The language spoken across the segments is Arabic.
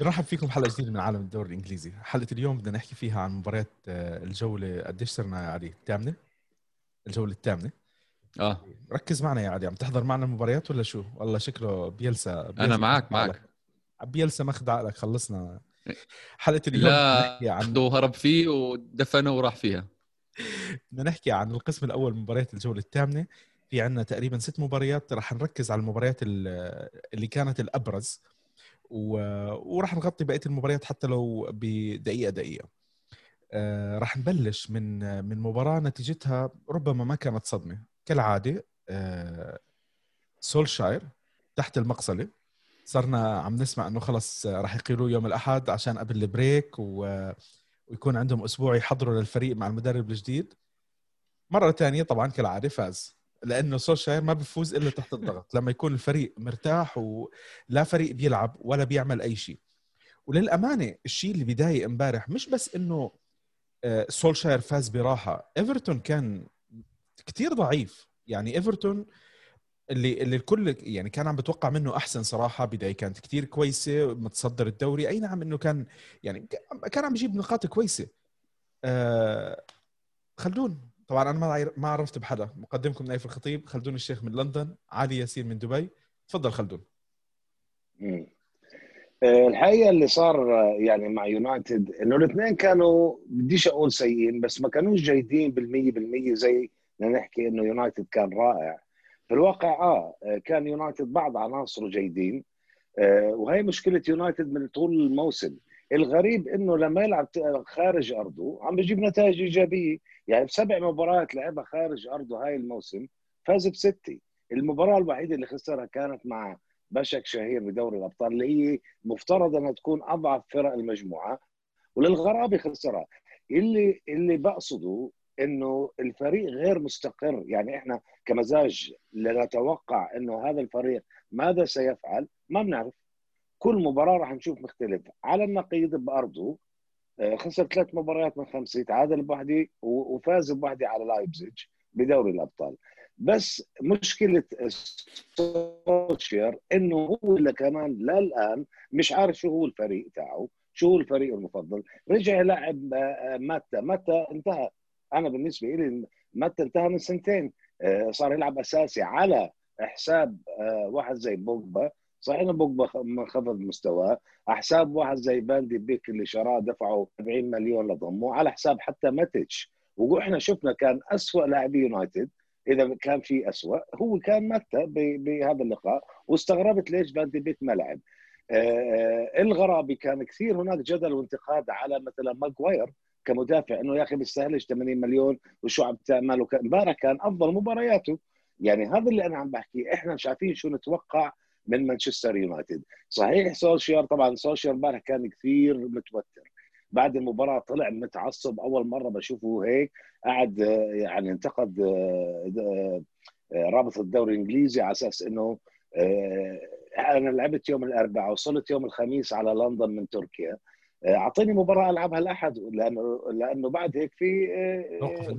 نرحب فيكم حلقه جديدة من عالم الدوري الإنجليزي. حلقة اليوم بدنا نحكي فيها عن مباريات آه، الجولة قديش صرنا يا علي الثامنة؟ الجولة الثامنة. آه. ركز معنا يا علي عم تحضر معنا المباريات ولا شو؟ والله شكله بيلسا, بيلسا أنا معك معك. بيلسا ماخذ عقلك خلصنا. حلقة اليوم لا عن... هرب فيه ودفنه وراح فيها. بدنا نحكي عن القسم الأول مباريات الجولة الثامنة. في عندنا تقريبا ست مباريات راح نركز على المباريات اللي كانت الأبرز. و... وراح نغطي بقية المباريات حتى لو بدقيقة دقيقة. آه راح نبلش من من مباراة نتيجتها ربما ما كانت صدمة. كالعادة آه سولشاير تحت المقصلة. صرنا عم نسمع إنه خلص راح يقيلوه يوم الأحد عشان قبل البريك و... ويكون عندهم أسبوع يحضروا للفريق مع المدرب الجديد. مرة ثانية طبعا كالعادة فاز. لأنه سولشاير ما بفوز إلا تحت الضغط. لما يكون الفريق مرتاح ولا فريق بيلعب ولا بيعمل أي شيء. وللأمانة الشيء اللي بيضايق امبارح مش بس إنه آه، سولشاير فاز براحة. إيفرتون كان كتير ضعيف. يعني إيفرتون اللي اللي الكل يعني كان عم بتوقع منه أحسن صراحة. بداية كانت كتير كويسة متصدر الدوري. أي نعم إنه كان يعني كان عم بيجيب نقاط كويسة. آه خلدون. طبعا أنا ما ما عرفت بحدا. مقدمكم نايف الخطيب خلدون الشيخ من لندن علي ياسين من دبي. تفضل خلدون. آه، الحقيقة اللي صار آه، يعني مع يونايتد إنه الاثنين كانوا بديش أقول سيئين بس ما كانوش جيدين بالمية بالمية زي ما نحكي إنه يونايتد كان رائع. في الواقع آه كان يونايتد بعض عناصره جيدين. آه، وهي مشكلة يونايتد من طول الموسم. الغريب إنه لما يلعب خارج أرضه عم بيجيب نتائج إيجابية. يعني بسبع مباريات لعبها خارج ارضه هاي الموسم فاز بسته المباراة الوحيدة اللي خسرها كانت مع بشك شهير بدوري الأبطال اللي هي مفترض أنها تكون أضعف فرق المجموعة. وللغرابة خسرها. اللي اللي بقصده إنه الفريق غير مستقر. يعني إحنا كمزاج لنتوقع إنه هذا الفريق ماذا سيفعل؟ ما بنعرف. كل مباراة راح نشوف مختلف. على النقيض بأرضه خسر ثلاث مباريات من خمسة تعادل بوحده وفاز بوحده على لايبزيج بدوري الأبطال. بس مشكلة سولشير إنه هو اللي كمان للان مش عارف شو هو الفريق تاعه شو هو الفريق المفضل. رجع لعب آه، ماتا ماتا انتهى. أنا بالنسبة لي ماتا انتهى من سنتين. آه، صار يلعب أساسي على حساب واحد زي بوجبا. صحيح إنه بوجبا انخفض مستواه. حساب واحد زي فان دي بيك اللي شراه دفعوا 70 مليون لضمه على حساب حتى ماتيتش. وإحنا شفنا كان اسوء لاعبي يونايتد. إذا كان في اسوء هو كان ماتا بهذا اللقاء واستغربت ليش فان دي بيك ما لعب. آه الغرابي كان كثير هناك جدل وانتقاد على مثلا ماجواير كمدافع إنه يا أخي بيستاهلش 80 مليون وشو عم تعمل امبارح كان أفضل مبارياته. يعني هذا اللي أنا عم بحكي إحنا شايفين شو نتوقع من مانشستر يونايتد. صحيح سولشير طبعا سولشير امبارح كان كثير متوتر. بعد المباراة طلع متعصب أول مرة بشوفه هيك. قاعد يعني انتقد آه، آه، رابط الدوري الإنجليزي على أساس إنه آه، أنا لعبت يوم الأربعاء وصلت يوم الخميس على لندن من تركيا. أعطيني مباراة ألعبها الاحد لأنه لأنه بعد هيك في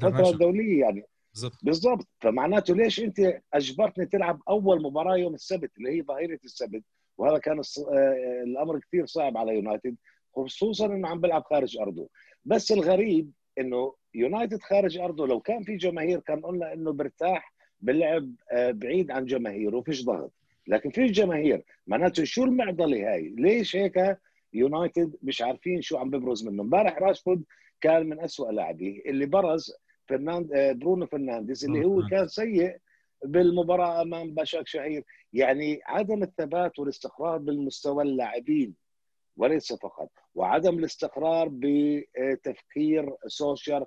فترة دولية يعني. بالضبط. بالضبط. فمعناته ليش انت أجبرتني تلعب أول مباراة يوم السبت اللي هي ظهيره السبت؟ وهذا كان آه، الأمر كثير صعب على يونايتد خصوصا إنه عم بيلعب خارج أرضه. بس الغريب إنه يونايتد خارج أرضه لو كان في جماهير كان قلنا إنه برتاح باللعب آه، بعيد عن جماهيره وفيش ضغط. لكن في جماهير معناته شو المعضلة هاي؟ ليش هيك يونايتد مش عارفين شو عم ببرز منه؟ امبارح راشفورد كان من أسوأ لاعبيه اللي برز فرناند آه، برونو فرنانديز اللي هو كان سيء بالمباراة أمام باشاك شهير. يعني عدم الثبات والاستقرار بالمستوى اللاعبين وليس فقط. وعدم الاستقرار بتفكير سولشاير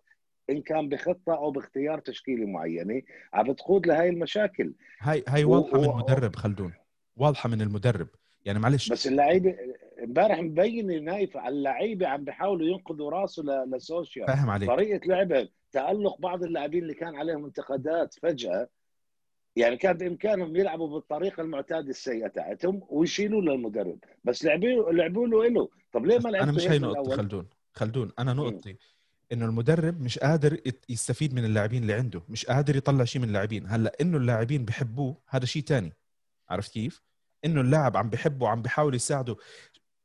إن كان بخطة أو باختيار تشكيله معينة. عم بتقود لهي المشاكل. هاي هاي واضحة و... من المدرب خلدون. واضحة من المدرب. يعني معلش. بس اللعيبه امبارح مبين نايف على اللعيبة عم بيحاولوا ينقذوا راسه لسولشاير. فاهم عليك. طريقة لعبه تالق بعض اللاعبين اللي كان عليهم انتقادات فجأة يعني كان بإمكانهم يلعبوا بالطريقة المعتادة السيئة تاعتهم ويشيلوا للمدرب بس لعبوا لعبوا له له طب ليه ما لعبوا أنا مش هي نقطتي خلدون. خلدون أنا نقطتي إنه المدرب مش قادر يستفيد من اللاعبين اللي عنده مش قادر يطلع شيء من اللاعبين. هلأ إنه اللاعبين بحبوه هذا شيء تاني. عرفت كيف؟ إنه اللاعب عم بحبه عم بحاول يساعده.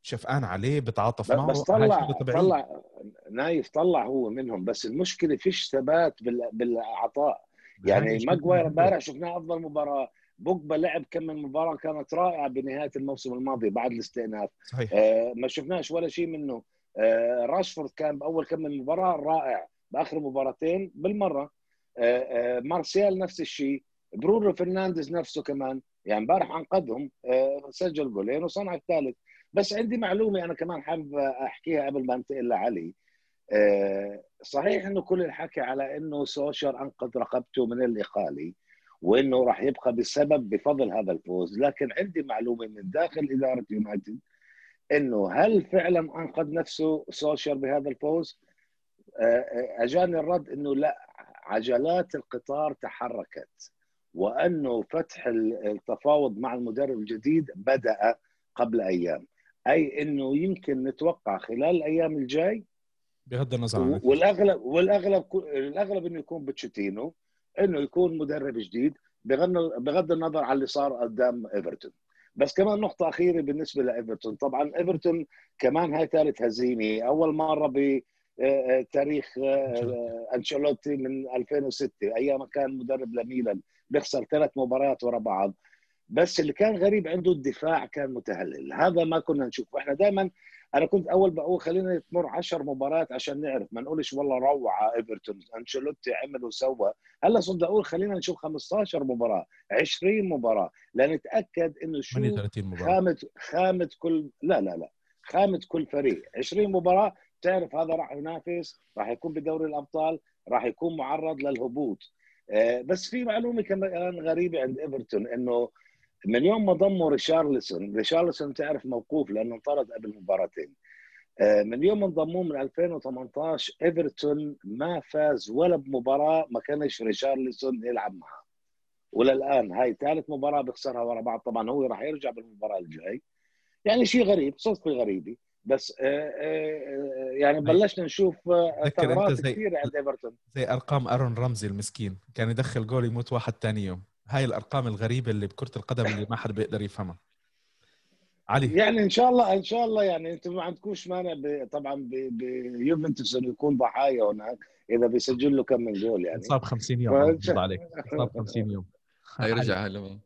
شفقان عليه بتعاطف معه بس طلع. طلع نايف طلع هو منهم بس المشكلة فيش ثبات بال- بالعطاء. يعني ماجواير. امبارح شفناه أفضل مباراة. بوجبا لعب كم من مباراة كانت رائعة بنهاية الموسم الماضي بعد الاستئناف. صحيح. آه، ما شفناش ولا شيء منه. آه، راشفورد كان بأول كم من مباراة رائع بآخر مباراتين بالمرة. آه، آه، مارسيال نفس الشيء. برونو فرنانديز نفسه كمان. يعني امبارح أنقذهم. آه، سجل جولين وصنع الثالث. بس عندي معلومة أنا كمان حابب أحكيها قبل ما أنتقل لعلي. آه، صحيح إنه كل الحكي على إنه سوشر أنقذ رقبته من الاقاله وإنه راح يبقى بسبب بفضل هذا الفوز لكن عندي معلومة من داخل إدارة يونايتد إنه هل فعلا أنقذ نفسه سوشر بهذا الفوز؟ آه، آه، أجاني الرد إنه لا عجلات القطار تحركت وأنه فتح التفاوض مع المدرب الجديد بدأ قبل أيام أي إنه يمكن نتوقع خلال الأيام الجاي بغض النظر عن. والاغلب والأغلب الأغلب إنه يكون بوتشيتينو إنه يكون مدرب جديد بغض بغض النظر عن اللي صار قدام إيفرتون. بس كمان نقطة أخيرة بالنسبة لإيفرتون. طبعا إيفرتون كمان هاي ثالث هزيمة أول مرة بتاريخ أنشيلوتي. من 2006 أيام كان مدرب لميلان بيخسر ثلاث مباريات ورا بعض. بس اللي كان غريب عنده الدفاع كان متهلل. هذا ما كنا نشوفه. إحنا دائما أنا كنت أول بقول خلينا تمر 10 مباريات عشان نعرف ما نقولش والله روعة إيفرتون أنشيلوتي عمل وسوى. هلأ صرت أقول خلينا نشوف 15 مباراة 20 مباراة لنتأكد إنه شو 38 مباراة. خامه خامه كل لا لا لا خامه كل فريق. 20 مباراة تعرف هذا راح ينافس راح يكون بدوري الأبطال راح يكون معرض للهبوط. آه، بس في معلومة كمان غريبة عند إيفرتون إنه من يوم ما ضموا ريشارلسون ريشارلسون تعرف موقوف لأنه انطرد قبل مباراتين. آه، من يوم ما انضموه من 2018 إيفرتون ما فاز ولا بمباراة ما كانش ريشارلسون يلعب معها وللآن هاي ثالث مباراة بيخسرها ورا بعض. طبعا هو راح يرجع بالمباراة الجاي. يعني شيء غريب صدفة غريبة. بس آه، آه، يعني بلشنا نشوف ثغرات كثيرة عند إيفرتون. زي أرقام أرون رمزي المسكين. كان يدخل جول يموت واحد تاني يوم. هاي الأرقام الغريبة اللي بكرة القدم اللي ما حدا بيقدر يفهمها. علي. يعني إن شاء الله إن شاء الله يعني أنتم ما عندكوش مانع ب- طبعا بيوفنتوس إنه يكون ضحايا هناك إذا بيسجل له كم من جول يعني. انصاب 50 يوم عليك. انصاب 50 يوم. هاي رجع هلا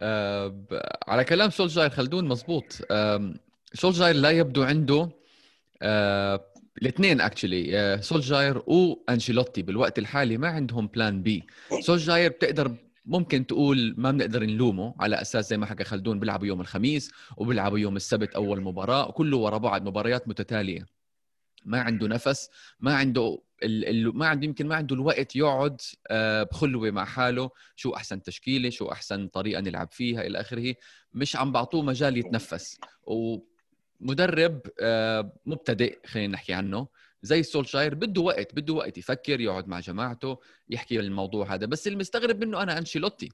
آه على كلام سولجاير خلدون مزبوط. آم، سولجاير لا يبدو عنده آه الاثنين actually آه سولجاير وانشيلوتي بالوقت الحالي ما عندهم plan B سولجاير بتقدر ممكن تقول ما بنقدر نلومه على أساس زي ما حكى خلدون بيلعبوا يوم الخميس وبيلعبوا يوم السبت أول مباراة كله ورا بعض مباريات متتالية. ما عنده نفس ما عنده ال... ال... ما عنده يمكن ما عنده الوقت يقعد آه، بخلوة مع حاله شو أحسن تشكيلة شو أحسن طريقة نلعب فيها إلى آخره. مش عم بعطوه مجال يتنفس. ومدرب آه، مبتدئ خلينا نحكي عنه. زي سولشاير بده وقت بده وقت يفكر يقعد مع جماعته يحكي الموضوع هذا. بس المستغرب منه أنا أنشيلوتي.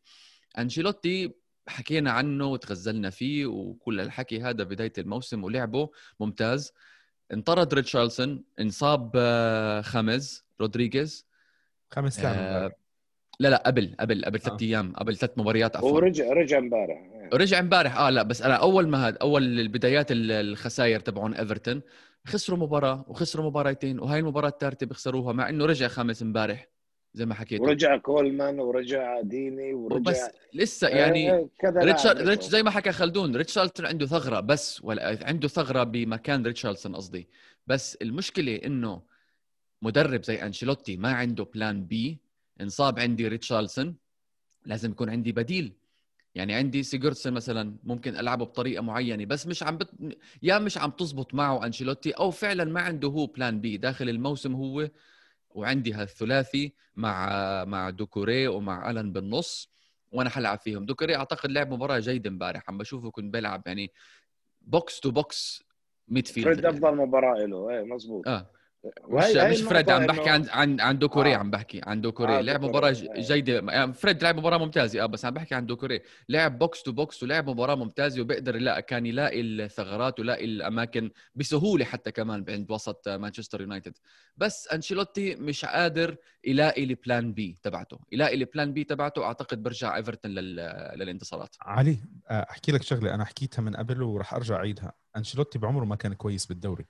أنشيلوتي حكينا عنه وتغزلنا فيه وكل الحكي هذا بداية الموسم ولعبه ممتاز. انطرد ريتشارلسون انصاب آه، خمز رودريغيز. خمس لاعب آه،. لا لا قبل قبل قبل آه. ثلاث أيام قبل ثلاث مباريات عفوا. ورجع رجع امبارح رجع امبارح آه لا بس أنا أول ما هذا أول البدايات ال- الخسائر تبعون إيفرتون خسروا مباراة وخسروا مباراتين وهاي المباراة الثالثه بيخسروها مع إنه رجع خامس امبارح زي ما حكيت. ورجع كولمان ورجع ديني ورجع بس لسه يعني آه، كذا ريتشارد ريتش زي ما حكى خلدون ريتشارلسون عنده ثغرة بس ولا عنده ثغرة بمكان ريتشارلسون قصدي. بس المشكلة إنه مدرب زي أنشيلوتي ما عنده plan B انصاب عندي ريتشارلسون لازم يكون عندي بديل. يعني عندي سيجورتسون مثلا ممكن ألعبه بطريقة معينة بس مش عم بت... يا مش عم تزبط معه أنشيلوتي أو فعلا ما عنده هو plan B داخل الموسم هو وعندي هالثلاثي مع مع دوكوري ومع الن بالنص وأنا حلعب فيهم. دوكوري أعتقد لعب مباراة جيدة امبارح عم بشوفه كنت بيلعب يعني box to box mid فريد fielder أفضل مباراة له. إيه مزبوط. آه. مش مش فريد عم بحكي عن عن عن دوكوري آه. عم بحكي عن دوكوري آه لعب. مباراة آه. جيدة. يعني فريد لعب مباراة ممتازة. آه بس عم بحكي عن دوكوري لعب box to box ولعب مباراة ممتازة وبيقدر يلاقي كان يلاقي الثغرات ويلاقي الأماكن بسهولة حتى كمان عند وسط مانشستر يونايتد. بس أنشيلوتي مش قادر يلاقي ال plan B تبعته. يلاقي ال plan B تبعته أعتقد برجع إيفرتون لل... للانتصارات. علي آه، أحكي لك شغلة أنا حكيتها من قبل وراح أرجع أعيدها. أنشيلوتي بعمره ما كان كويس بالدوري.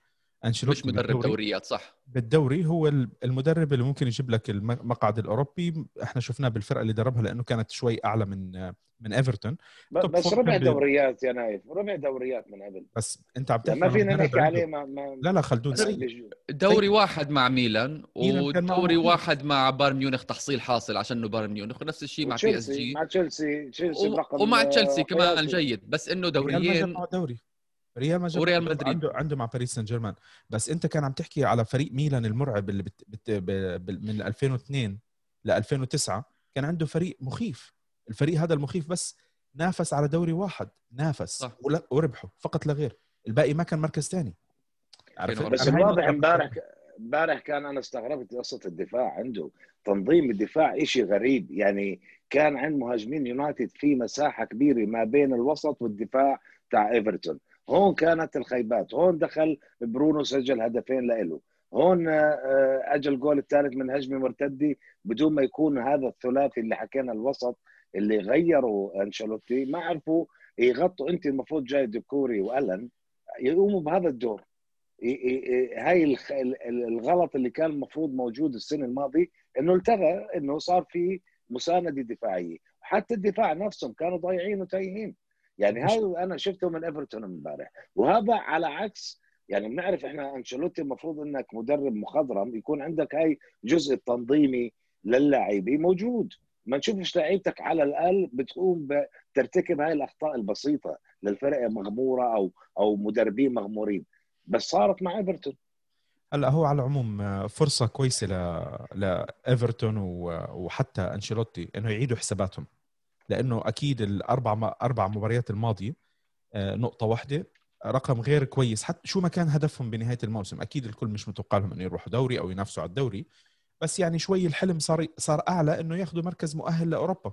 أنشيلوتي مش مدرب بالدوري- دوريات صح. بالدوري هو ال- المدرب اللي ممكن يجيب لك المقعد الأوروبي. إحنا شفناه بالفرقة اللي دربها لأنه كانت شوي أعلى من من إيفرتون. بس ربع دوريات يا نايف ربع دوريات من قبل. بس أنت عم تحكي ما فينا نحكي عليه ما ما لا لا خلدون سيء دوري واحد مع ميلان ودوري. واحد مع بايرن ميونخ تحصيل حاصل عشان إنه بايرن ميونخ ونفس الشيء مع بي اس جي مع تشيلسي تشيلسي برقم ومع تشيلسي آه، كمان. جيد بس إنه دوريين دوري. ريال جاب وريال مدريد. عنده عنده مع باريس سان جيرمان. بس انت كان عم تحكي على فريق ميلان المرعب اللي بت بت ب- ب- من 2002 ل 2009 كان عنده فريق مخيف. الفريق هذا المخيف بس نافس على دوري واحد. نافس. صح. ولا- وربحه فقط لا غير. الباقي ما كان مركز ثاني عرفت؟ بس الواضح امبارح امبارح كان أنا استغربت قصة الدفاع عنده. تنظيم الدفاع شيء غريب. يعني كان عند مهاجمين يونايتد في مساحة كبيرة ما بين الوسط والدفاع تاع إيفرتون. هون كانت الخيبات. هون دخل برونو سجل هدفين لإله. هون آه، اجى الجول الثالث من هجمه مرتده بدون ما يكون هذا الثلاثي اللي حكينا الوسط اللي غيروا أنشيلوتي. ما عرفوا يغطوا. أنت المفروض جاي ديكوري وألن يقوموا بهذا الدور. هاي الغلط اللي كان المفروض موجود السنة الماضية إنه التغى إنه صار في مساندة دفاعية. حتى الدفاع نفسهم كانوا ضايعين وتايهين. يعني هاي أنا شفته من إيفرتون إمبارح. وهذا على عكس يعني بنعرف إحنا أنشيلوتي المفروض إنك مدرب مخضرم يكون عندك هاي جزء التنظيمي للاعبين موجود. ما نشوفش لعيبتك على الأقل بتقوم بترتكب هاي الأخطاء البسيطة للفرق مغمورة أو أو مدربين مغمورين. بس صارت مع إيفرتون. هلأ هو على العموم آه، فرصة كويسة ل لإيفرتون وحتى أنشيلوتي إنه يعيدوا حساباتهم. لأنه أكيد الأربع أربع مباريات الماضية آه، نقطة واحدة رقم غير كويس. حتى شو ما كان هدفهم بنهاية الموسم أكيد الكل مش متوقع لهم إنه يروحوا دوري أو ينافسوا على الدوري. بس يعني شوي الحلم صار صار أعلى إنه ياخذوا مركز مؤهل لأوروبا.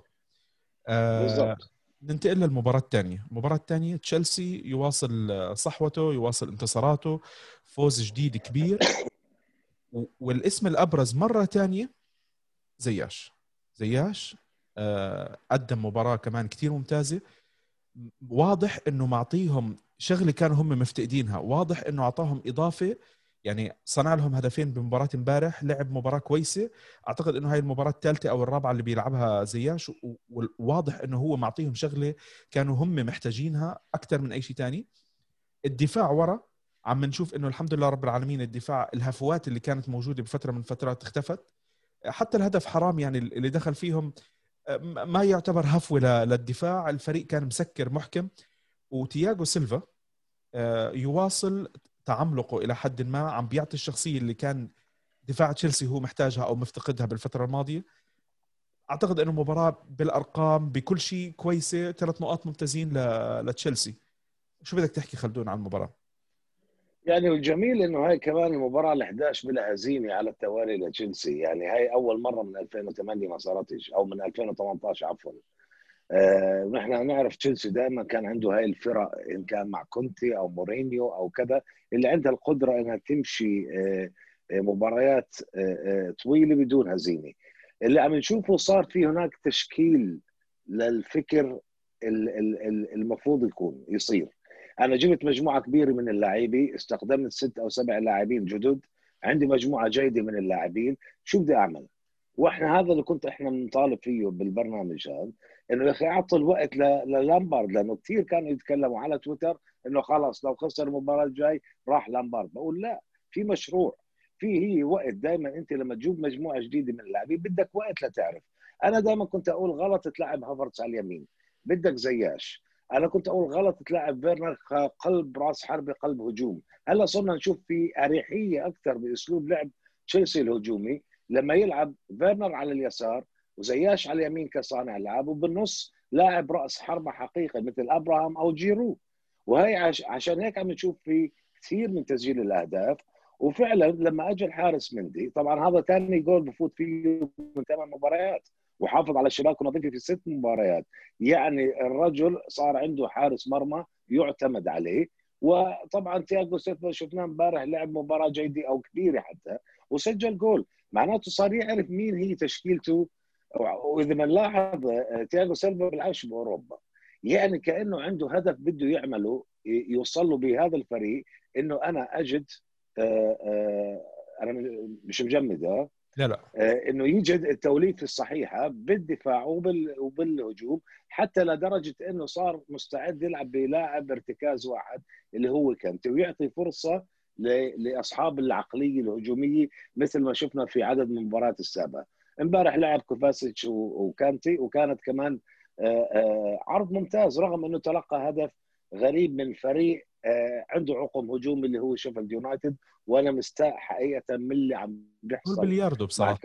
آه، بالضبط. ننتقل للمباراة الثانية، المباراة الثانية تشيلسي يواصل صحوته، يواصل انتصاراته، فوز جديد كبير. والاسم الأبرز مرة ثانية زياش. زياش قدم مباراة كمان كتير ممتازة. واضح إنه معطيهم شغلة كانوا هم مفتقدينها. واضح إنه أعطاهم إضافة. يعني صنع لهم هدفين بمباراة امبارح لعب مباراة كويسة. أعتقد إنه هاي المباراة الثالثة أو الرابعة اللي بيلعبها زياش. وواضح إنه هو معطيهم شغلة كانوا هم محتاجينها أكثر من أي شيء تاني. الدفاع ورا عم نشوف إنه الحمد لله رب العالمين الدفاع الهفوات اللي كانت موجودة بفترة من الفترات اختفت. حتى الهدف حرام يعني اللي دخل فيهم ما يعتبر هفوة للدفاع. الفريق كان مسكر محكم وتياغو سيلفا آه، يواصل تعملقه إلى حد ما. عم بيعطي الشخصية اللي كان دفاع تشيلسي هو محتاجها أو مفتقدها بالفترة الماضية. أعتقد إنه مباراة بالأرقام بكل شيء كويسة. ثلاث نقاط ممتازين لتشيلسي. شو بدك تحكي خلدون عن المباراة؟ يعني والجميل إنه هاي كمان المباراة ال 11 بلا هزيمة على التوالي لتشيلسي يعني هاي أول مرة من 2008 ما صارتش أو من 2018 عفوا. آه نعرف تشيلسي دائما كان عنده هاي الفرق إن كان مع كونتي أو مورينيو أو كذا اللي عندها القدرة إنها تمشي آه آه، مباريات آه آه طويلة بدون هزيمة. اللي عم نشوفه صار في هناك تشكيل للفكر ال- ال- ال- المفروض يكون يصير. أنا جبت مجموعة كبيرة من اللاعبين استخدمت ست أو سبع لاعبين جدد. عندي مجموعة جيدة من اللاعبين. شو بدي أعمل؟ وإحنا هذا اللي كنت إحنا بنطالب فيه بالبرنامج هذا إنه يا أخي أعطي الوقت للامبارد لأنه كثير كانوا يتكلموا على تويتر إنه خلاص لو خسر المباراة الجاي راح لامبارد بقول لا في مشروع. في هي وقت دائما أنت لما تجيب مجموعة جديدة من اللاعبين بدك وقت لتعرف. أنا دائما كنت أقول غلط تلعب هافرتس على اليمين. بدك زياش. أنا كنت أقول غلط تلعب فيرنر قلب رأس حربه قلب هجوم هلأ صرنا نشوف في أريحية أكثر بأسلوب لعب تشيلسي الهجومي لما يلعب فيرنر على اليسار وزياش على اليمين كصانع لعب وبالنص لاعب رأس حربة حقيقي مثل أبراهام أو جيرو. وهي عش... عشان هيك عم نشوف في كثير من تسجيل الأهداف. وفعلا لما أجى الحارس مندي طبعا هذا ثاني جول بفوت فيه من ثمان مباريات. وحافظ على الشباك ونظيفه في ست مباريات. يعني الرجل صار عنده حارس مرمى يعتمد عليه. وطبعا تياجو سيلفا شفناه امبارح لعب مباراة جيدة أو كبيرة حتى وسجل جول. معناته صار يعرف مين هي تشكيلته. وإذا بنلاحظ تياجو سيلفا بيلعبش باوروبا يعني كأنه عنده هدف بده يعمله يوصل له بهذا الفريق إنه أنا أجد آه، آه، أنا مش مجمد آه لا لا. آه، إنه يوجد التوليفه الصحيحة بالدفاع وبال وبالهجوم حتى لدرجة إنه صار مستعد يلعب بلاعب ارتكاز واحد اللي هو كانتي ويعطي فرصة لأصحاب العقلية الهجومية مثل ما شفنا في عدد من المباريات السابقة. إمبارح لعب كوفاسيتش وكانتي وكانت كمان عرض ممتاز رغم إنه تلقى هدف غريب من فريق آه، عنده عقم هجومي اللي هو شيفيلد يونايتد وأنا مستاء حقيقة من اللي عم بيحصل. جول بلياردو بصراحة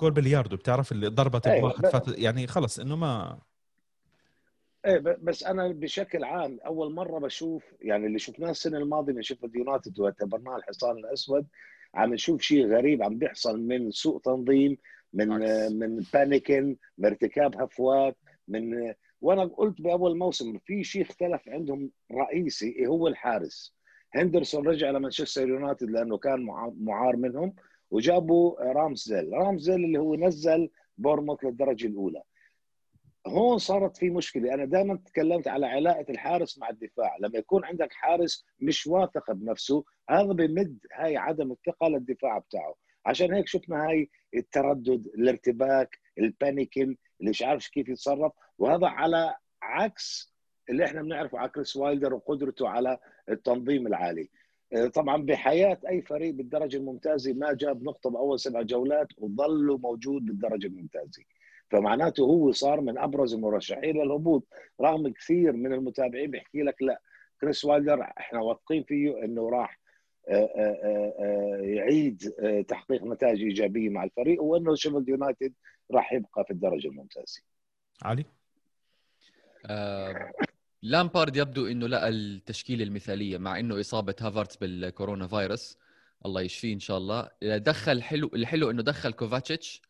جول بلياردو. بتعرف اللي ضربت أيوة بواحد فات يعني خلص إنه ما إيه بس أنا بشكل عام أول مرة بشوف يعني اللي شفناه السنة الماضية من شيفيلد يونايتد واعتبرناه الحصان الأسود عم نشوف شيء غريب عم بيحصل من سوء تنظيم من عكس. من panicking من ارتكاب هفوات من وأنا قلت بأول موسم في شيء اختلف عندهم رئيسي هو الحارس. هندرسون رجع لمانشستر يونايتد لأنه كان معار منهم وجابوا رامزيل. رامزيل اللي هو نزل بورموث للدرجة الأولى. هون صارت في مشكلة. أنا دائما تكلمت على علاقة الحارس مع الدفاع. لما يكون عندك حارس مش واثق بنفسه هذا بمد هاي عدم الثقة للدفاع بتاعه. عشان هيك شفنا هاي التردد الارتباك ال panicking اللي مش عارف كيف يتصرف وهذا على عكس اللي إحنا بنعرفه على كريس وايلدر وقدرته على التنظيم العالي. آه، طبعا بحياة أي فريق بالدرجة الممتازة ما جاب نقطة بأول سبع جولات وظل موجود بالدرجة الممتازة. فمعناته هو صار من أبرز المرشحين للهبوط رغم كثير من المتابعين بيحكي لك لا كريس وايلدر إحنا واثقين فيه إنه راح آه، آه، يعيد تحقيق نتائج إيجابية مع الفريق وإنه شيفيلد يونايتد راح يبقى في الدرجة الممتازة. علي؟ آه، لامبارد يبدو إنه لقى التشكيلة المثالية مع إنه إصابة هافرتس بالكورونا فيروس. الله يشفيه إن شاء الله. دخل حلو الحلو إنه دخل كوفاتشيتش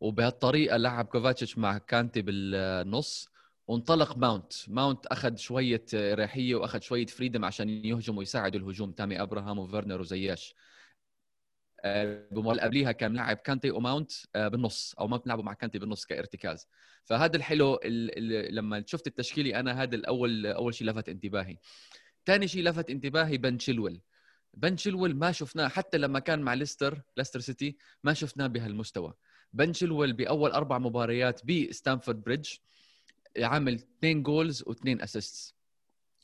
وبهالطريقة لعب كوفاتشيتش مع كانتي بالنص وانطلق ماونت. ماونت أخذ شوية ريحيه وأخذ شوية freedom عشان يهجم ويساعد الهجوم. تامي أبراهام وفيرنر وزياش. اللي قبليها كان لاعب كانتي وماونت آه، بالنص أو ماونت لعبوا مع كانتي بالنص كارتكاز. فهذا الحلو لما شفت التشكيلي أنا هذا الأول أول شيء لفت انتباهي. ثاني شيء لفت انتباهي بن شيلويل. بن شيلويل ما شفناه حتى لما كان مع ليستر ليستر سيتي ما شفناه بهالمستوى. بن شيلويل بأول أربع مباريات بستانفورد بريدج عامل اثنين goals واثنين assists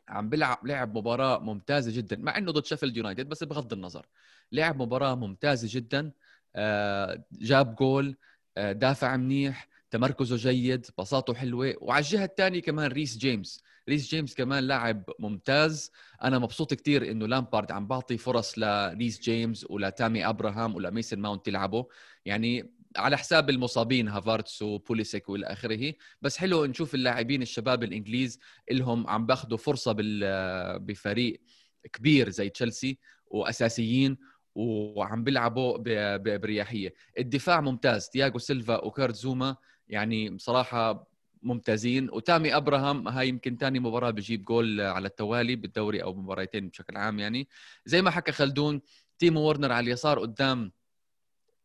عم بيلعب لعب مباراة ممتازة جدا مع إنه ضد شيفيلد يونايتد بس بغض النظر. لعب مباراة ممتازة جدا. آه، جاب جول آه، دافع منيح تمركزه جيد باصاته حلوة. وعلى الجهة الثانية كمان ريس جيمس. ريس جيمس كمان لاعب ممتاز. أنا مبسوط كثير إنه لامبارد عم بعطي فرص لريس جيمس ولتامي أبراهام ولميسون ماونت يلعبوا. يعني على حساب المصابين هافارتس وبوليسيك وإلى آخره. بس حلو نشوف اللاعبين الشباب الإنجليز اللي هم عم بأخذوا فرصة بفريق كبير زي تشيلسي وأساسيين. وعم بيلعبوا برياحية. الدفاع ممتاز. تياغو سيلفا وكارت زوما يعني بصراحة ممتازين. وتامي أبراهام هاي يمكن ثاني مباراة بجيب جول على التوالي بالدوري أو مباراتين بشكل عام يعني. زي ما حكى خلدون تيمو ورنر على اليسار قدام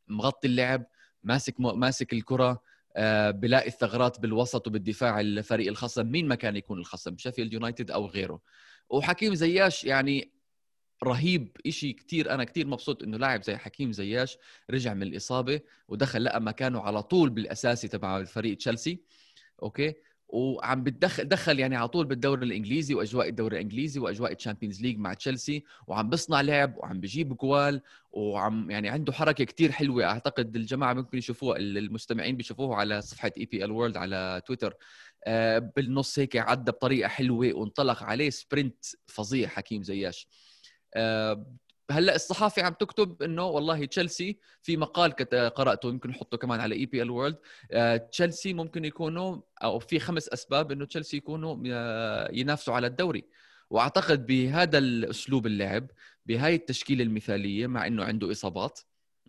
مغطي اللعب ماسك ماسك الكرة آه، بلاقي الثغرات بالوسط وبالدفاع الفريق الخصم. مين ما كان يكون الخصم؟ شيفيلد يونايتد أو غيره. وحكيم زياش يعني رهيب إشي كتير. أنا كتير مبسوط إنه لاعب زي حكيم زياش رجع من الإصابة ودخل لقى مكانه على طول بالأساسي تبع الفريق تشيلسي. أوكي؟ وعم بتدخل دخل يعني على طول بالدوري الإنجليزي وأجواء الدوري الإنجليزي وأجواء ال Champions League مع تشيلسي وعم بيصنع لعب وعم بجيب جوال وعم يعني عنده حركة كتير حلوة. أعتقد الجماعة ممكن يشوفوها المستمعين بيشوفوها على صفحة EPL World على تويتر. آه، بالنص هيك عدى بطريقة حلوة وانطلق عليه sprint فظيع حكيم زياش. هلأ الصحافه عم تكتب إنه والله تشيلسي في مقال قرأته يمكن نحطه كمان على EPL World تشيلسي ممكن يكونوا أو في خمس أسباب إنه تشيلسي يكونوا آه، ينافسوا على الدوري. وأعتقد بهذا الأسلوب اللعب بهاي التشكيلة المثالية مع إنه عنده إصابات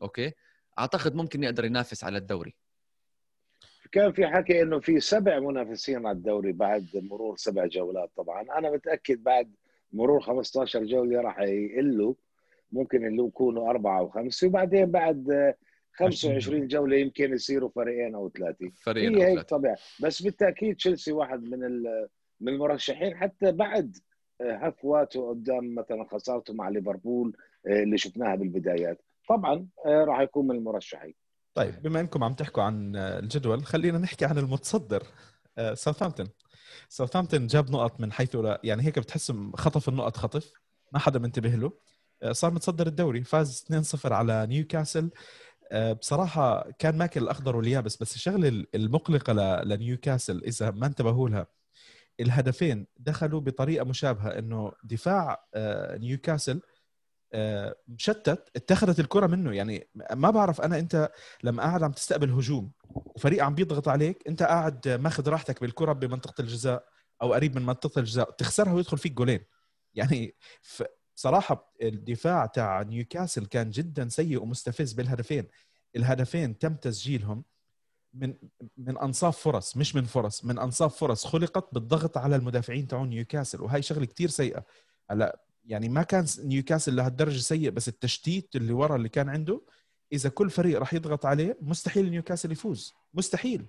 أوكي أعتقد ممكن يقدر ينافس على الدوري. كان في حكي إنه في سبع منافسين على الدوري بعد مرور سبع جولات طبعا. أنا متأكد بعد مرور 15 جولة راح يقلوا ممكن اللي يكونوا أربعة أو خمسة وبعدين بعد 25 جولة يمكن يصيروا فريقين أو ثلاثة. فريقين هي هيك طبيعي بس بالتأكيد تشيلسي واحد من من المرشحين حتى بعد هفواته قدام مثلا خسارته مع ليفربول آه، اللي شفناها بالبدايات. طبعا آه، راح يكون من المرشحين. طيب بما إنكم عم تحكوا عن الجدول خلينا نحكي عن المتصدر آه، ساوثهامبتون ساوثهامبتون جاب نقط من حيث لا يعني هيك بتحس خطف النقط خطف. ما حدا منتبه له. آه، صار متصدر الدوري. فاز 2-0 على نيوكاسل. آه، بصراحة كان ماكل الأخضر واليابس بس الشغلة المقلقة لنيوكاسل إذا ما انتبهوا لها الهدفين دخلوا بطريقة مشابهة إنه دفاع آه، نيوكاسل مشتت اتخذت الكرة منه. يعني ما بعرف أنا أنت لما قاعد عم تستقبل هجوم وفريق عم بيضغط عليك أنت قاعد ماخذ راحتك بالكرة بمنطقة الجزاء أو قريب من منطقة الجزاء تخسرها ويدخل فيك جولين. يعني بصراحة الدفاع تاع نيوكاسل كان جدا سيء ومستفز بالهدفين. الهدفين تم تسجيلهم من من أنصاف فرص مش من فرص من أنصاف فرص خلقت بالضغط على المدافعين تاعون نيوكاسل. وهي شغلة كتير سيئة. هلأ يعني ما كان نيوكاسل لهالدرجه سيء بس التشتيت اللي ورا اللي كان عنده إذا كل فريق راح يضغط عليه مستحيل نيوكاسل يفوز. مستحيل.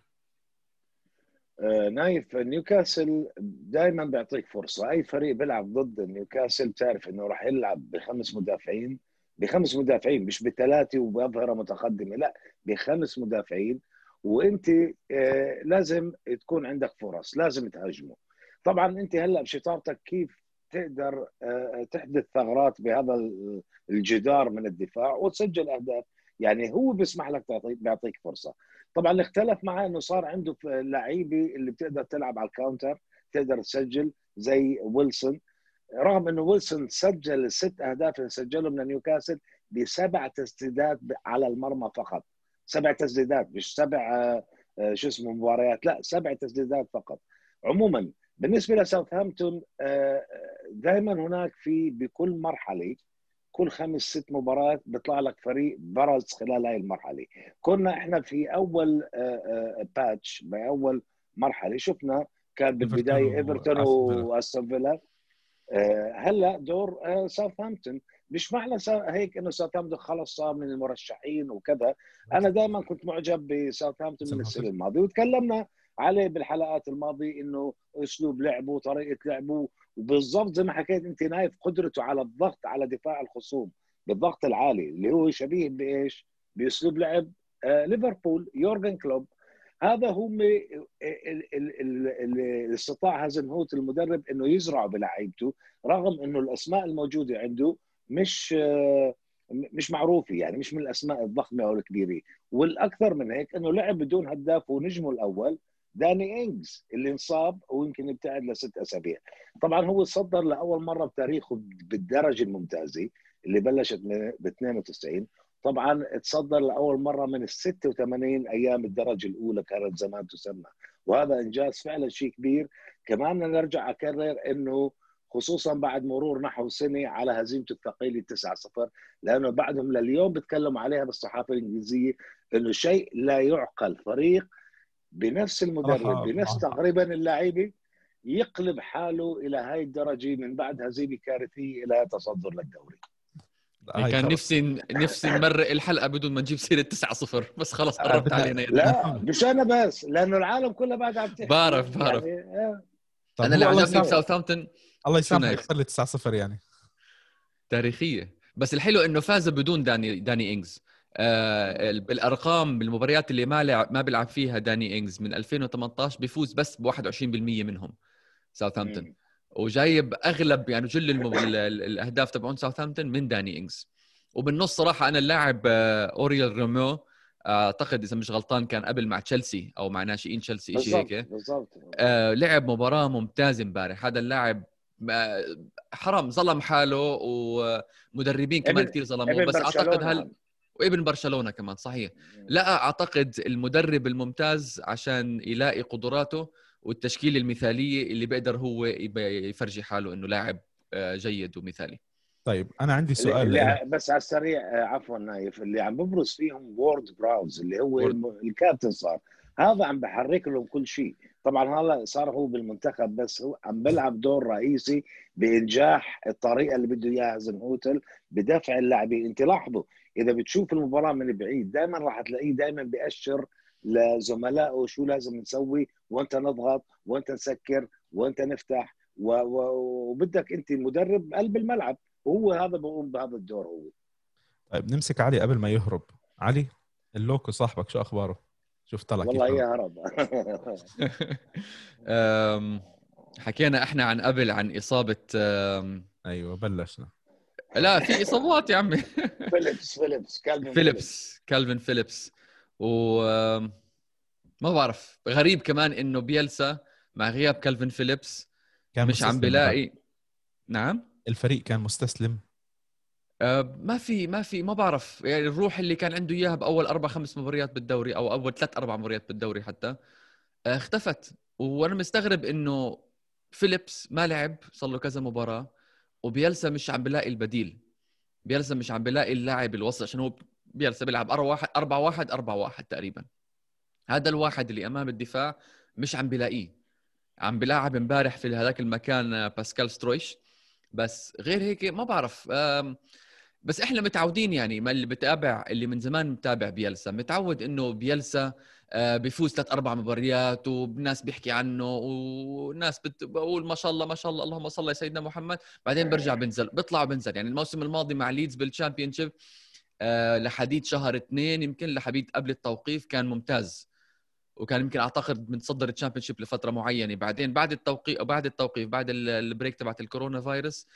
آه، نايف نيوكاسل دائما بيعطيك فرصة. أي فريق بيلعب ضد نيوكاسل بتعرف إنه راح يلعب بخمس مدافعين. بخمس مدافعين مش بثلاثة وبأظهرة متقدمة لا بخمس مدافعين. وأنت آه، لازم تكون عندك فرص لازم تهاجمه. طبعا أنت هلأ بشطارتك كيف تقدر آه، تحدث ثغرات بهذا ال- الجدار من الدفاع وتسجل أهداف. يعني هو بيسمح لك تعطي بيعطيك فرصة. طبعا اللي اختلف معاه إنه صار عنده لعيبة اللي بتقدر تلعب على ال counter تقدر تسجل زي ويلسون. رغم إنه ويلسون سجل الست أهداف اللي سجلهم لنيوكاسل بسبع تسديدات على المرمى فقط. سبع تسديدات مش سبع آه، آه، شو اسمه مباريات لا سبع تسديدات فقط. عموما بالنسبة لساوثهامبتون دائما هناك في بكل مرحلة كل خمس ست مباريات بيطلع لك فريق برز خلال هاي المرحلة. كنا إحنا في أول batch بأول مرحلة. شفنا كان بالبداية إيفرتون. واستون فيلا. آه، هلأ دور آه، ساوثهامبتون. مش معنى هيك إنه ساوثهامبتون خلص صار من المرشحين وكذا. أنا دائما كنت معجب بساوثهامبتون من السنة الماضية. وتكلمنا عليه بالحلقات الماضية إنه أسلوب لعبه طريقة لعبه وبالضبط زي ما حكيت أنت نايف قدرته على الضغط على دفاع الخصوم بالضغط العالي اللي هو شبيه بإيش؟ بأسلوب لعب آه، ليفربول يورجن كلوب هذا هم ال- ال- ال- ال- استطاع هازنهوت المدرب إنه يزرع بلعيبته رغم إنه الأسماء الموجودة عنده مش آه، مش معروفة يعني مش من الأسماء الضخمة أو الكبيرة والأكثر من هيك إنه لعب بدون هداف ونجمه الأول داني إنجز اللي انصاب ويمكن ابتعد لست أسابيع. طبعا هو صدر لأول مرة بتاريخه بالدرجة الممتازة اللي بلشت ب 92 طبعا تصدر لأول مرة من ال 86 أيام الدرجة الأولى كانت زمان تسمى. وهذا إنجاز فعلا شيء كبير. كمان نرجع أكرر إنه خصوصا بعد مرور نحو سنة على هزيمته الثقيله 9-0 لأنه بعدهم لليوم بيتكلموا عليها بالصحافة الإنجليزية إنه شيء لا يعقل. فريق بنفس المدرب بنفس. تقريبا اللعيبة يقلب حاله إلى هاي الدرجة من بعد هزيمة كارثية إلى تصدر للدوري هاي كان. نفسي نفسي نمرق الحلقة بدون ما نجيب سيرة 9 0 بس خلص قربت علينا يا لا مش أنا بس لأنه العالم كله بعد عم تحكي بعرف- بعرف. يعني آه. طب أنا اللي عجبني بساوثهامبتون الله يسامحك لي 9 0 يعني تاريخية بس الحلو إنه فاز بدون داني داني إنجز بالأرقام بالمباريات اللي ما لعب ما بيلعب فيها داني إنجز من 2018 بيفوز بس ب 21% منهم ساوثهامبتون. وجايب أغلب يعني جل الأهداف تبعون ساوثهامبتون من داني إنجز وبالنص صراحة أنا اللاعب آه، اوريال روميو أعتقد إذا مش غلطان كان قبل مع تشيلسي أو مع ناشئين تشيلسي شيء هيك بالضبط آه، لعب مباراة ممتازة امبارح هذا اللاعب آه، حرام ظلم حاله ومدربين كمان كثير ظلموه بس أعتقد. هو ابن برشلونة كمان صحيح. لا أعتقد المدرب الممتاز عشان يلاقي قدراته والتشكيلة المثالية اللي بيقدر هو يفرجي حاله إنه لاعب آه، جيد ومثالي. طيب أنا عندي سؤال. اللي. بس على السريع آه، عفوا نايف. اللي عم ببرز فيهم وورد براوز اللي هو. الم- الكابتن صار. هذا عم بحرك لهم كل شيء. طبعا هلا صار هو بالمنتخب بس هو عم بيلعب دور رئيسي بإنجاح الطريقة اللي بده إياها زنهوتل بدفع اللاعبين. أنت لاحظوا إذا بتشوف المباراة من بعيد دائما راح تلاقيه دائما بيأشر لزملائه شو لازم نسوي وانت نضغط وانت نسكر وانت نفتح و... و... وبدك أنت مدرب قلب الملعب وهو هذا بقوم بهذا الدور هو. طيب نمسك علي قبل ما يهرب. علي اللوكو صاحبك شو أخباره؟ شوف طلع كيف والله. هي هرب. حكينا إحنا عن قبل عن إصابة أيوه بلشنا. لا في إصابات يا عمي. فيليبس فيليبس كالفين فيليبس. كالفين فيليبس. و ما بعرف غريب كمان إنه بيلسا مع غياب كالفين فيليبس كان مش عم بلاقي نعم؟ الفريق كان مستسلم. أه، ما في ما في ما بعرف. يعني الروح اللي كان عنده إياها بأول أربع خمس مباريات بالدوري أو أول ثلاث أربع مباريات بالدوري حتى أه، اختفت. وأنا مستغرب إنه فيليبس ما لعب صار له كذا مباراة. وبيلسا مش عم بلاقي البديل. بيلسا مش عم بلاقي اللاعب الوسط عشان هو بيلسا بيلعب 4 1 4 1 4 1 تقريبا. هذا الواحد اللي أمام الدفاع مش عم بلاقيه. عم بلاعب امبارح في هذاك المكان آه، باسكال سترويش. بس غير هيك ما بعرف بس إحنا متعودين يعني ما اللي بتابع اللي من زمان متابع بيلسا. متعود إنه بيلسا بيفوز ثلاث أربع مباريات والناس بيحكي عنه والناس بت- بقول ما شاء الله ما شاء الله اللهم صل على سيدنا محمد. بعدين برجع بنزل بيطلع وبنزل يعني الموسم الماضي مع ليدز بال Championship آه، لحديت شهر اثنين يمكن لحديت قبل التوقيف كان ممتاز. وكان يمكن أعتقد متصدر ال Championship لفترة معينة. بعدين بعد التوقيف بعد التوقيف بعد ال- ال break تبعت الكورونا فيروس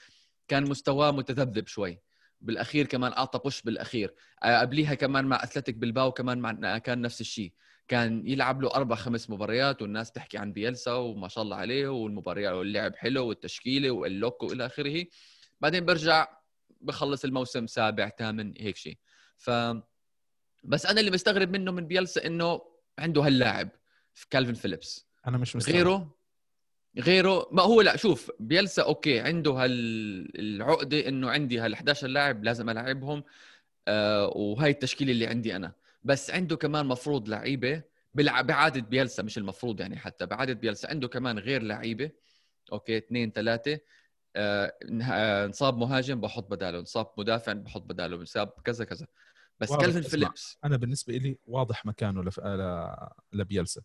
كان مستواه متذبذب شوي. بالأخير كمان أعطى push بالأخير. آه، قبليها كمان مع اثلتيك بالباو كمان مع كان نفس الشيء. كان يلعب له أربع خمس مباريات والناس تحكي عن بيلسا وما شاء الله عليه والمباريات واللعب حلو والتشكيلة واللوكو والى آخره. بعدين برجع بخلص الموسم سابع ثامن هيك شيء ف بس أنا اللي مستغرب منه من بيلسا إنه عنده هاللاعب في كالفين فيليبس. أنا مش مستوعب غيره؟ غيره؟ ما هو لا شوف بيلسا okay عنده هالعقده إنه عندي هال 11 لاعب لازم ألعبهم آه وهي التشكيلة اللي عندي أنا. بس عنده كمان مفروض لعيبة بالع- بعادة بيلسا مش المفروض يعني حتى بعادة بيلسا. عنده كمان غير لعيبة. okay اثنين ثلاثة. آه آه، انصاب مهاجم بحط بداله. انصاب مدافع بحط بداله. انصاب كذا كذا. بس اسمع. فيليبس. أنا بالنسبة لي واضح مكانه لف... ل... لبيلسا.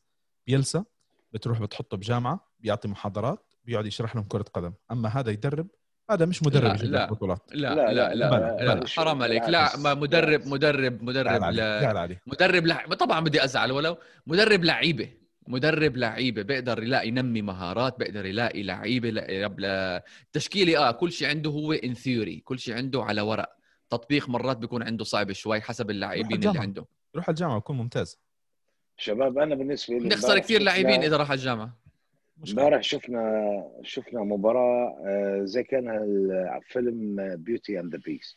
بيلسا بتروح بتحطه بجامعة بيعطي محاضرات بيقعد يشرح لهم كرة قدم. أما هذا يدرب هذا مش مدرب لا، لا. بطولات لا لا، لا لا, لا، لا, لا، لا, حرام عليك. لا مدرب. مدرب مدرب لا مدرب لع... طبعا بدي أزعل ولو مدرب لعيبة مدرب لعيبة بيقدر يلاقي ينمي مهارات بيقدر يلاقي لعيبة لا... لا... تشكيلي آه كل شيء عنده هو ان ثيوري كل شيء عنده على ورق. تطبيق مرات بيكون عنده صعب شوي حسب اللاعبين اللي. عنده. روح الجامعة وكون ممتاز. شباب أنا بالنسبة لي بنخسر امبارح كثير لاعبين إذا راح على الجامعة. امبارح شفنا شفنا مباراة آه، زي كان ال- فيلم Beauty and the Beast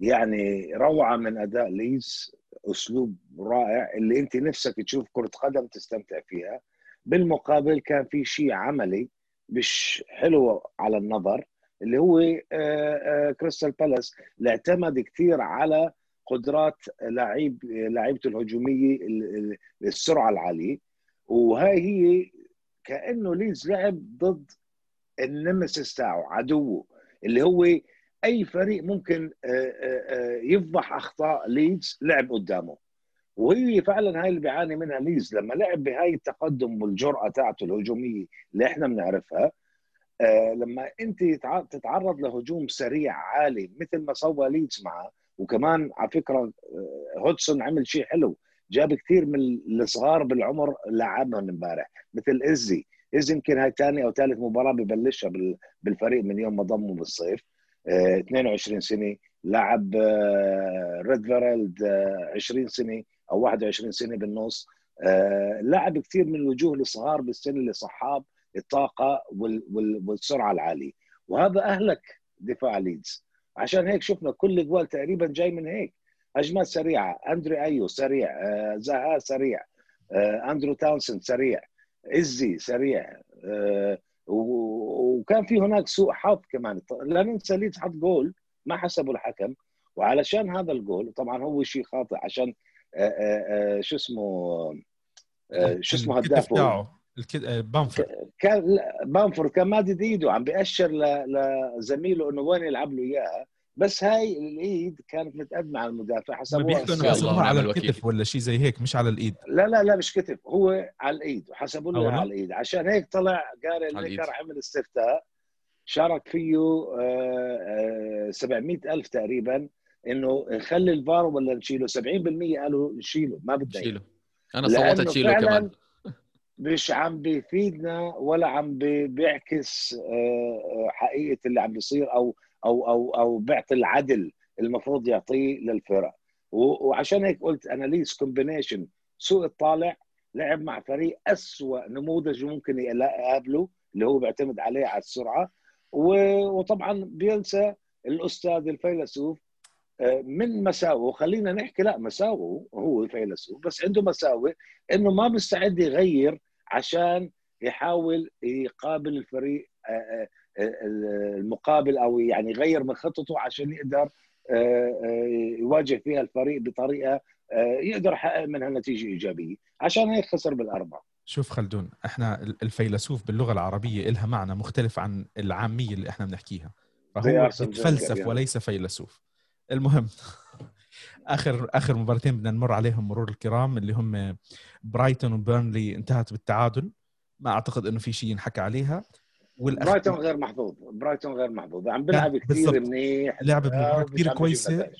يعني روعة من أداء ليدز أسلوب رائع اللي أنت نفسك تشوف كرة قدم تستمتع فيها. بالمقابل كان في شيء عملي مش حلو على النظر اللي هو آه، آه، كريستال بالاس اللي اعتمد كثير على قدرات لعيب لعيبته الهجومية ال- ال- السرعة العالية. وهاي هي كأنه ليدز لعب ضد ال nemesis تاعه عدوه اللي هو أي فريق ممكن آه، آه، آه، يفضح أخطاء ليدز لعب قدامه. وهي فعلا هاي اللي بيعاني منها ليدز لما لعب بهاي التقدم والجرأة تاعته الهجومية اللي إحنا بنعرفها لما أنت تتع- تتعرض لهجوم سريع عالي مثل ما سوى ليدز معه وكمان على فكرة آه، هودسون عمل شيء حلو. جاب كثير من الصغار بالعمر لعبهم امبارح مثل إزي. إزي يمكن هاي ثاني أو ثالث مباراة ببلشها بال- بالفريق من يوم ما ضمه بالصيف. آه، 22 سنة لعب آه، ريد فيرالد آه، 20 سنة أو 21 سنة بالنص. آه، لعب كثير من الوجوه الصغار بالسن اللي صحاب الطاقة وال- وال- والسرعة العالية. وهذا أهلك دفاع ليدز. عشان هيك شفنا كل الأجوال تقريبا جاي من هيك. هجمات سريعة أندري أيو سريع آه، زها سريع آه، أندرو تاونسند سريع إزي سريع آه، وكان في هناك سوء حظ كمان. لا ننسى ليدز حط جول ما حسبه الحكم وعلشان هذا الجول طبعا هو شيء خاطئ عشان شو اسمه شو اسمه الكت... آه، بامفورد. كان بامفورد كان مادد إيده عم بيأشر ل- لزميله إنه وين يلعب له إياها. بس هاي الإيد كانت متقدمة على المدافع ما حسبوها بيحكوا إنه حسبوها على. الكتف ولا شيء زي هيك مش على الإيد لا لا لا مش كتف هو على الإيد وحسبوا آه له؟ على الإيد عشان هيك طلع جاري على الإيد. ليكر عمل استفتاء شارك فيه آه، آه، 700 ألف تقريبا إنه نخلي الفار ولا نشيله 70% قالوا نشيله ما بدنا إياه. شيله أنا صوتت شيله فعلاً كمان مش عم بيفيدنا ولا عم بي- بيعكس آه، آه، حقيقة اللي عم بيصير أو أو أو أو بيعطي العدل المفروض يعطيه للفرق. وعشان هيك قلت اناليز كومبينيشن سوء الطالع لعب مع فريق أسوأ نموذج ممكن يقابله اللي هو بيعتمد عليه على السرعة. وطبعا بينسى الأستاذ الفيلسوف آه، من مساوئه خلينا نحكي لا مساوئه هو فيلسوف بس عنده مساوئ إنه ما مستعد يغير عشان يحاول يقابل الفريق آه، آه، المقابل أو يعني يغير من خطته عشان يقدر آه، آه، يواجه فيها الفريق بطريقة آه، يقدر يحقق منها نتيجة إيجابية عشان هيك خسر بالأربعة. شوف خلدون إحنا الفيلسوف باللغة العربية إلها معنى مختلف عن العامية اللي إحنا بنحكيها. فهو يتفلسف يعني. وليس فيلسوف. المهم آخر آخر مباراتين بدنا نمر عليهم مرور الكرام اللي هم برايتون وبيرنلي انتهت بالتعادل. ما أعتقد إنه في شيء ينحكى عليها. والأخ... برايتون غير محظوظ. برايتون غير محظوظ. عم بيلعب لا، كثير. منيح لعب آه، مش بيجيب كويسة. نتائج.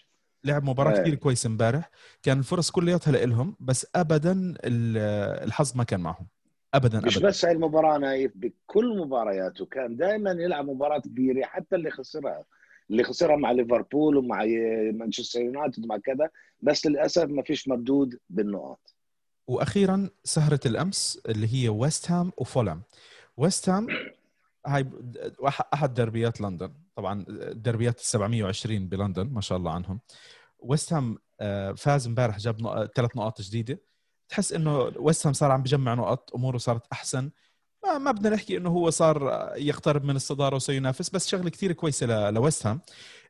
لعب مباراة إيه. كثير كويسة امبارح. كان الفرص كلياتها لهم بس ابدا ال- الحظ ما كان معهم. ابدا مش ابدا. بس هاي المباراة نايف بكل مبارياته كان دائما يلعب مباراة كبيرة حتى اللي خسرها. اللي خسرها مع ليفربول ومع مانشستر يونايتد ومع كذا بس للأسف ما فيش مردود بالنقاط. وأخيرا سهرة الأمس اللي هي ويست هام وفولام ويست هام هاي أحد دربيات لندن. طبعا الدربيات ال 720 بلندن ما شاء الله عنهم. ويست هام آه، فاز امبارح جاب ثلاث نقاط جديدة. تحس إنه ويست هام صار عم بجمع نقط أموره صارت أحسن. ما ما بدنا نحكي إنه هو صار يقترب من الصدارة وسينافس بس شغلة كثير كويسة لويست هام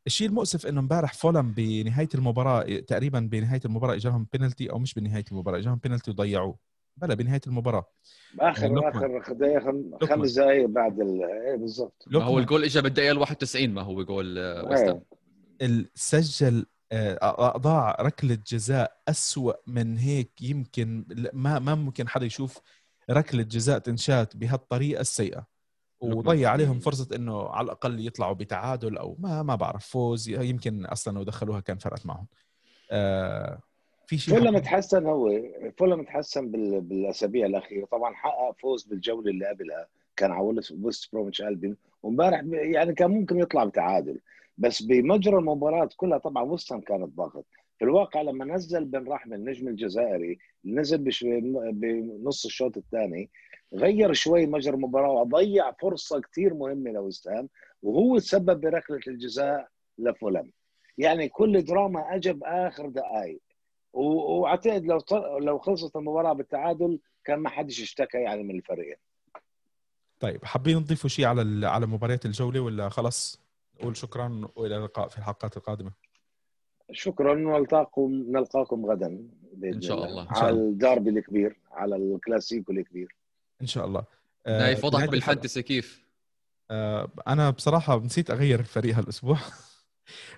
الشيء المؤسف إنه امبارح فولم بنهاية المباراة تقريبا بنهاية المباراة إجاهم بينالتي أو مش بنهاية المباراة إجاهم بينالتي وضيعوه. بلا بنهاية المباراة آخر. آخر دقيقة خم- لوكمان. خمس دقائق بعد ال... إيه بالضبط ما هو. الجول اجى بالدقيقة ال 91 ما هو جول آه، إيه. سجل آه، اضاع ركلة جزاء أسوأ من هيك يمكن لا- ما ما ممكن حدا يشوف ركلة جزاء تنشأت بهالطريقة السيئة وضيع عليهم فرصة إنه على الأقل يطلعوا بتعادل أو ما ما بعرف فوز يمكن أصلا لو دخلوها كان فرقت معهم آه في شيء فولم تحسن هو فولم تحسن بال... بالأسابيع الأخيرة. طبعا حقق فوز بالجولة اللي قبلها كان على ويست- بروميتش ألبين. وامبارح ب- يعني كان ممكن يطلع بتعادل. بس بمجرى المباراة كلها طبعا وستهام كانت ضاغط. في الواقع لما نزل بن رحمه النجم الجزائري نزل بش... بنص الشوط الثاني غير شوي مجرى المباراة وضيع فرصة كثير مهمة لوستهام وهو تسبب بركلة الجزاء لفولم. يعني كل دراما اجى باخر دقائق واعتقد لو لو خلصت المباراة بالتعادل كان ما حدش اشتكى يعني من الفريقين. طيب حابين تضيفوا شيء على ال- على مباريات الجولة ولا خلص نقول شكرا وإلى اللقاء في الحلقات القادمة. شكرا ونلقاكم نلقاكم غدا بإذن إن شاء الله. على الله. الداربي الكبير على الكلاسيكو الكبير. إن شاء الله. آه، نايف وضعك الحلقة- بال Fantasy كيف؟ آه، أنا بصراحة نسيت أغير الفريق هالأسبوع.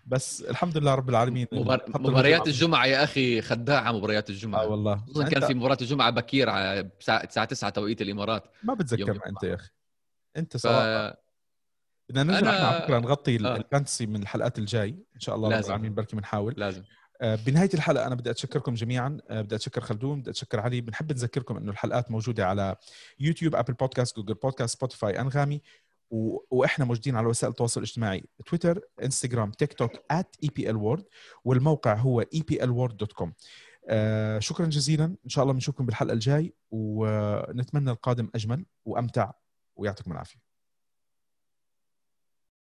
بس الحمد لله رب العالمين مبار... مباريات الجمعة يا أخي خداعة مباريات الجمعة. آه والله. خصوصا كان أنت في مباراة الجمعة بكير على الساعة 9 توقيت الإمارات. ما الجمعة. أنت يا أخي. أنت ف صراحة بدنا نرجع أنا- على فكرة نغطي آه. ال Fantasy من الحلقات الجاي. إن شاء الله رب لازم. العالمين بركي بنحاول. لازم. آه، بنهاية الحلقة أنا بدي أتشكركم جميعا. آه، بدي أتشكر خلدون بدي أتشكر علي. بنحب نذكركم إنه الحلقات موجودة على YouTube Apple Podcast Google Podcast Spotify أنغامي. و... وإحنا موجودين على وسائل التواصل الاجتماعي Twitter Instagram TikTok @epl world والموقع هو eplworld.com آه شكرا جزيلا. إن شاء الله بنشوفكم بالحلقة الجاي ونتمنى القادم أجمل وأمتع ويعطيكم العافية.